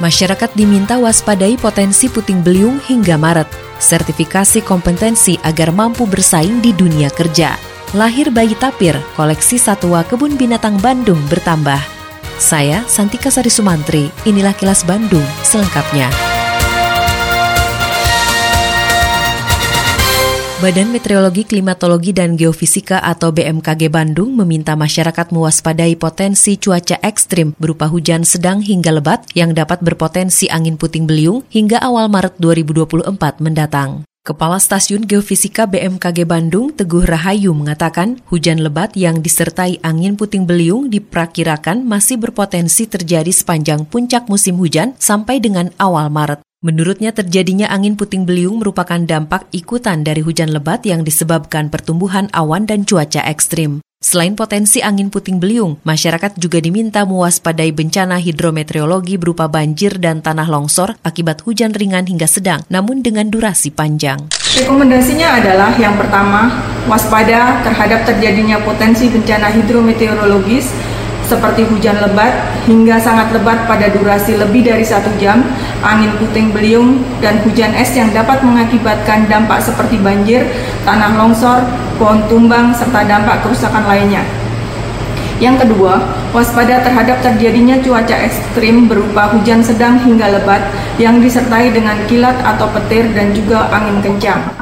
Masyarakat diminta waspadai potensi puting beliung hingga Maret. Sertifikasi kompetensi agar mampu bersaing di dunia kerja. Lahir bayi tapir, koleksi satwa kebun binatang Bandung bertambah. Saya Santika Sari Sumantri, inilah kilas Bandung selengkapnya. Badan Meteorologi, Klimatologi, dan Geofisika atau BMKG Bandung meminta masyarakat mewaspadai potensi cuaca ekstrim berupa hujan sedang hingga lebat yang dapat berpotensi angin puting beliung hingga awal Maret 2024 mendatang. Kepala Stasiun Geofisika BMKG Bandung, Teguh Rahayu, mengatakan hujan lebat yang disertai angin puting beliung diperkirakan masih berpotensi terjadi sepanjang puncak musim hujan sampai dengan awal Maret. Menurutnya terjadinya angin puting beliung merupakan dampak ikutan dari hujan lebat yang disebabkan pertumbuhan awan dan cuaca ekstrim. Selain potensi angin puting beliung, masyarakat juga diminta mewaspadai bencana hidrometeorologi berupa banjir dan tanah longsor akibat hujan ringan hingga sedang, namun dengan durasi panjang. Rekomendasinya adalah yang pertama, waspada terhadap terjadinya potensi bencana hidrometeorologis seperti hujan lebat hingga sangat lebat pada durasi lebih dari satu jam, angin puting beliung, dan hujan es yang dapat mengakibatkan dampak seperti banjir, tanah longsor, pohon tumbang, serta dampak kerusakan lainnya. Yang kedua, waspada terhadap terjadinya cuaca ekstrim berupa hujan sedang hingga lebat yang disertai dengan kilat atau petir dan juga angin kencang.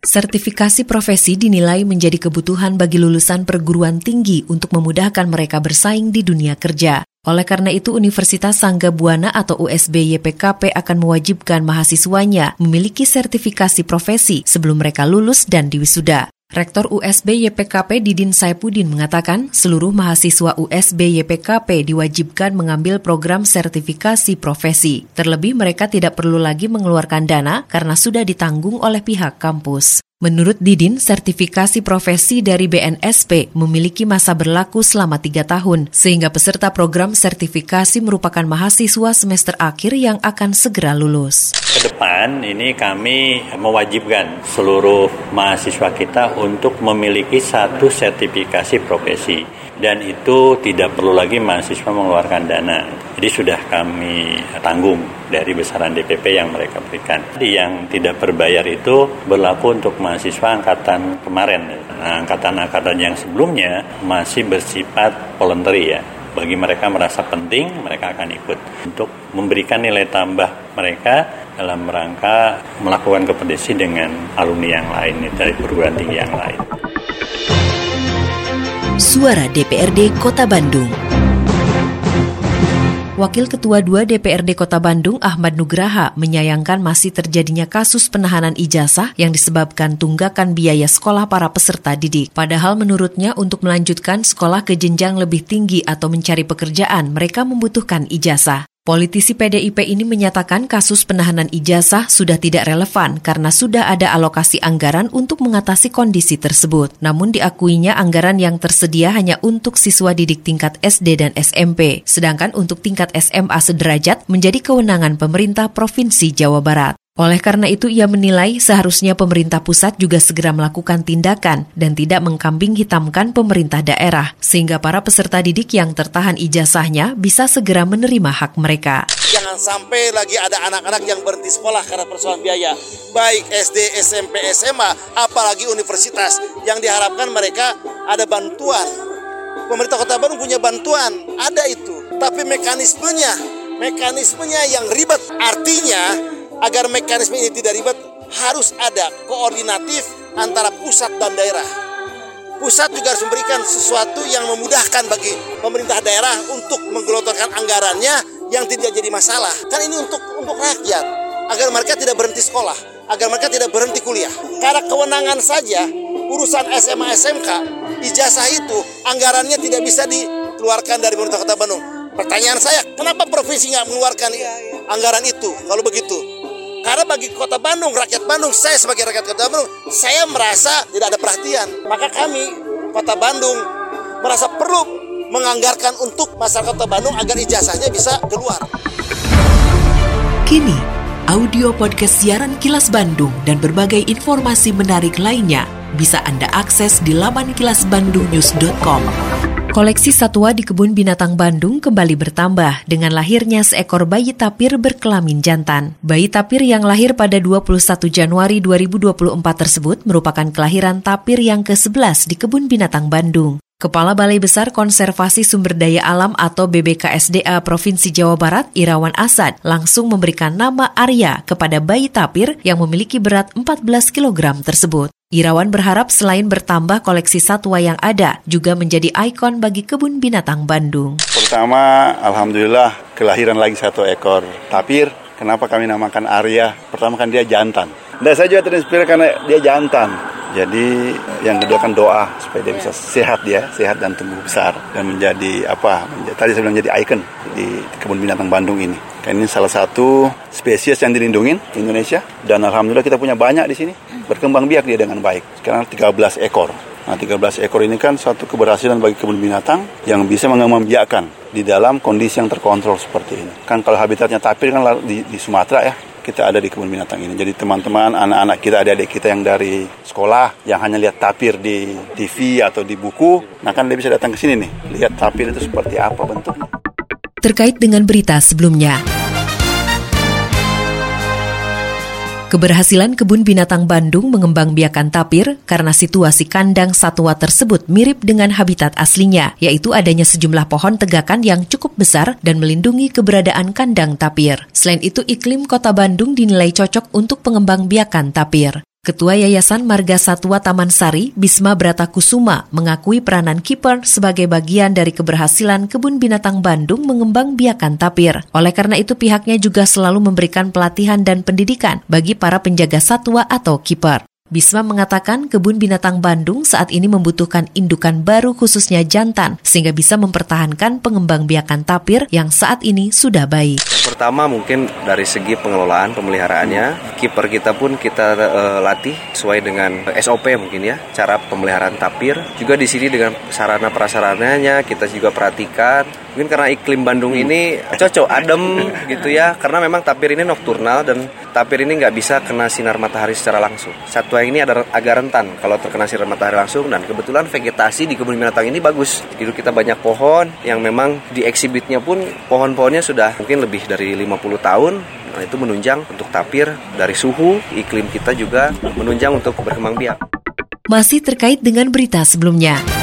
Sertifikasi profesi dinilai menjadi kebutuhan bagi lulusan perguruan tinggi untuk memudahkan mereka bersaing di dunia kerja. Oleh karena itu, Universitas Sangga Buana atau USB YPKP akan mewajibkan mahasiswanya memiliki sertifikasi profesi sebelum mereka lulus dan diwisuda. Rektor USB YPKP Didin Saipudin mengatakan seluruh mahasiswa USB YPKP diwajibkan mengambil program sertifikasi profesi. Terlebih mereka tidak perlu lagi mengeluarkan dana karena sudah ditanggung oleh pihak kampus. Menurut Didin, sertifikasi profesi dari BNSP memiliki masa berlaku selama tiga tahun, sehingga peserta program sertifikasi merupakan mahasiswa semester akhir yang akan segera lulus. Ke depan ini kami mewajibkan seluruh mahasiswa kita untuk memiliki satu sertifikasi profesi dan itu tidak perlu lagi mahasiswa mengeluarkan dana. Jadi sudah kami tanggung dari besaran DPP yang mereka berikan. Yang tidak berbayar itu berlaku untuk mahasiswa angkatan kemarin. Nah, angkatan-angkatan yang sebelumnya masih bersifat voluntary ya. Bagi mereka merasa penting, mereka akan ikut untuk memberikan nilai tambah mereka dalam rangka melakukan kompetisi dengan alumni yang lain dari perguruan tinggi yang lain. Suara DPRD Kota Bandung. Wakil Ketua 2 DPRD Kota Bandung Ahmad Nugraha menyayangkan masih terjadinya kasus penahanan ijazah yang disebabkan tunggakan biaya sekolah para peserta didik. Padahal menurutnya untuk melanjutkan sekolah ke jenjang lebih tinggi atau mencari pekerjaan, mereka membutuhkan ijazah. Politisi PDIP ini menyatakan kasus penahanan ijazah sudah tidak relevan karena sudah ada alokasi anggaran untuk mengatasi kondisi tersebut. Namun diakuinya anggaran yang tersedia hanya untuk siswa didik tingkat SD dan SMP, sedangkan untuk tingkat SMA sederajat menjadi kewenangan pemerintah Provinsi Jawa Barat. Oleh karena itu, ia menilai seharusnya pemerintah pusat juga segera melakukan tindakan dan tidak mengkambing hitamkan pemerintah daerah, sehingga para peserta didik yang tertahan ijazahnya bisa segera menerima hak mereka. Jangan sampai lagi ada anak-anak yang berhenti sekolah karena persoalan biaya, baik SD, SMP, SMA, apalagi universitas, yang diharapkan mereka ada bantuan. Pemerintah Kota Bandung punya bantuan, ada itu. Tapi mekanismenya, mekanismenya yang ribet. Artinya, agar mekanisme ini tidak ribet harus ada koordinatif antara pusat dan daerah. Pusat juga harus memberikan sesuatu yang memudahkan bagi pemerintah daerah untuk menggelontorkan anggarannya yang tidak jadi masalah. Kan ini untuk untuk rakyat agar mereka tidak berhenti sekolah, agar mereka tidak berhenti kuliah. Karena kewenangan saja urusan SMA SMK ijazah itu anggarannya tidak bisa dikeluarkan dari pemerintah Kota Bandung. Pertanyaan saya, kenapa provinsi nggak mengeluarkan anggaran itu kalau begitu? Karena bagi kota Bandung, rakyat Bandung, saya sebagai rakyat kota Bandung, saya merasa tidak ada perhatian. Maka kami, kota Bandung, merasa perlu menganggarkan untuk masyarakat kota Bandung agar ijazahnya bisa keluar. Kini, audio podcast siaran Kilas Bandung dan berbagai informasi menarik lainnya bisa Anda akses di laman kilasbandungnews.com. Koleksi satwa di Kebun Binatang Bandung kembali bertambah dengan lahirnya seekor bayi tapir berkelamin jantan. Bayi tapir yang lahir pada 21 Januari 2024 tersebut merupakan kelahiran tapir yang ke-11 di Kebun Binatang Bandung. Kepala Balai Besar Konservasi Sumber Daya Alam atau BBKSDA Provinsi Jawa Barat, Irawan Asad, langsung memberikan nama Arya kepada bayi tapir yang memiliki berat 14 kg tersebut. Irawan berharap selain bertambah koleksi satwa yang ada, juga menjadi ikon bagi kebun binatang Bandung. Pertama, Alhamdulillah kelahiran lagi satu ekor tapir. Kenapa kami namakan Arya? Pertama kan dia jantan. Dan saya juga terinspirasi karena dia jantan. Jadi yang kedua kan doa supaya dia bisa sehat dia, sehat dan tumbuh besar dan menjadi apa? Menjadi, tadi saya bilang jadi ikon di kebun binatang Bandung ini. Karena ini salah satu spesies yang dilindungi di Indonesia dan alhamdulillah kita punya banyak di sini. Berkembang biak dia dengan baik. Sekarang 13 ekor. Nah, 13 ekor ini kan suatu keberhasilan bagi kebun binatang yang bisa mengembang biakan di dalam kondisi yang terkontrol seperti ini. Kan kalau habitatnya tapir kan di, di Sumatera ya, kita ada di kebun binatang ini. Jadi teman-teman, anak-anak kita, adik-adik kita yang dari sekolah, yang hanya lihat tapir di TV atau di buku, nah kan dia bisa datang ke sini nih, lihat tapir itu seperti apa bentuknya. Terkait dengan berita sebelumnya, Keberhasilan Kebun Binatang Bandung mengembang biakan tapir karena situasi kandang satwa tersebut mirip dengan habitat aslinya, yaitu adanya sejumlah pohon tegakan yang cukup besar dan melindungi keberadaan kandang tapir. Selain itu, iklim kota Bandung dinilai cocok untuk pengembang biakan tapir. Ketua Yayasan Marga Satwa Taman Sari, Bisma Bratakusuma, mengakui peranan kiper sebagai bagian dari keberhasilan Kebun Binatang Bandung mengembang biakan tapir. Oleh karena itu pihaknya juga selalu memberikan pelatihan dan pendidikan bagi para penjaga satwa atau kiper. Bisma mengatakan kebun binatang Bandung saat ini membutuhkan indukan baru khususnya jantan sehingga bisa mempertahankan pengembang biakan tapir yang saat ini sudah baik. Pertama mungkin dari segi pengelolaan pemeliharaannya, kiper kita pun kita uh, latih sesuai dengan SOP mungkin ya, cara pemeliharaan tapir. Juga di sini dengan sarana prasarananya kita juga perhatikan mungkin karena iklim Bandung ini cocok adem gitu ya. Karena memang tapir ini nokturnal dan tapir ini nggak bisa kena sinar matahari secara langsung. Satwa ini ada agak rentan kalau terkena sinar matahari langsung dan kebetulan vegetasi di kebun binatang ini bagus. Jadi kita banyak pohon yang memang di eksibitnya pun pohon-pohonnya sudah mungkin lebih dari 50 tahun. Nah itu menunjang untuk tapir dari suhu. Iklim kita juga menunjang untuk berkembang biak. Masih terkait dengan berita sebelumnya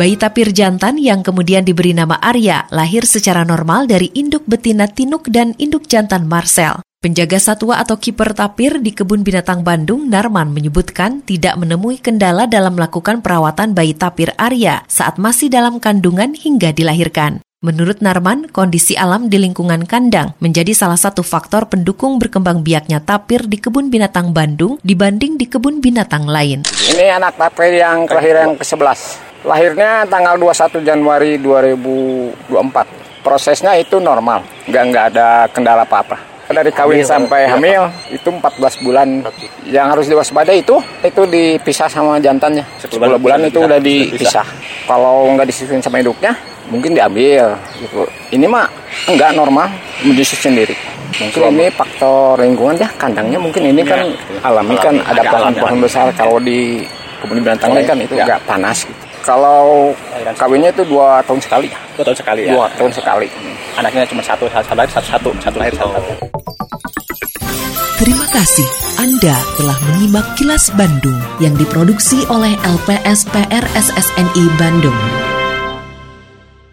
Bayi tapir jantan yang kemudian diberi nama Arya lahir secara normal dari induk betina Tinuk dan induk jantan Marcel. Penjaga satwa atau kiper tapir di Kebun Binatang Bandung, Narman, menyebutkan tidak menemui kendala dalam melakukan perawatan bayi tapir Arya saat masih dalam kandungan hingga dilahirkan. Menurut Narman, kondisi alam di lingkungan kandang menjadi salah satu faktor pendukung berkembang biaknya tapir di kebun binatang Bandung dibanding di kebun binatang lain. Ini anak tapir yang kelahiran ke-11. Lahirnya tanggal 21 Januari 2024. Prosesnya itu normal, nggak nggak ada kendala apa-apa. Dari kawin sampai hamil itu 14 bulan. Yang harus diwaspadai itu itu dipisah sama jantannya. 10 bulan itu udah dipisah. Kalau nggak disusun sama induknya, mungkin diambil gitu. Ini mah enggak normal, menyusun sendiri. Mungkin ini faktor lingkungan ya, kandangnya mungkin ini kan iya. alami kan ada pohon-pohon besar kalau di kebun binatang lain kan itu enggak panas gitu. Kalau kawinnya itu dua tahun sekali. Dua tahun sekali ya. Dua tahun sekali. Anaknya cuma satu, satu lahir satu satu, satu lahir satu. satu. Terima kasih Anda telah menyimak kilas Bandung yang diproduksi oleh LPSPR SSNI Bandung.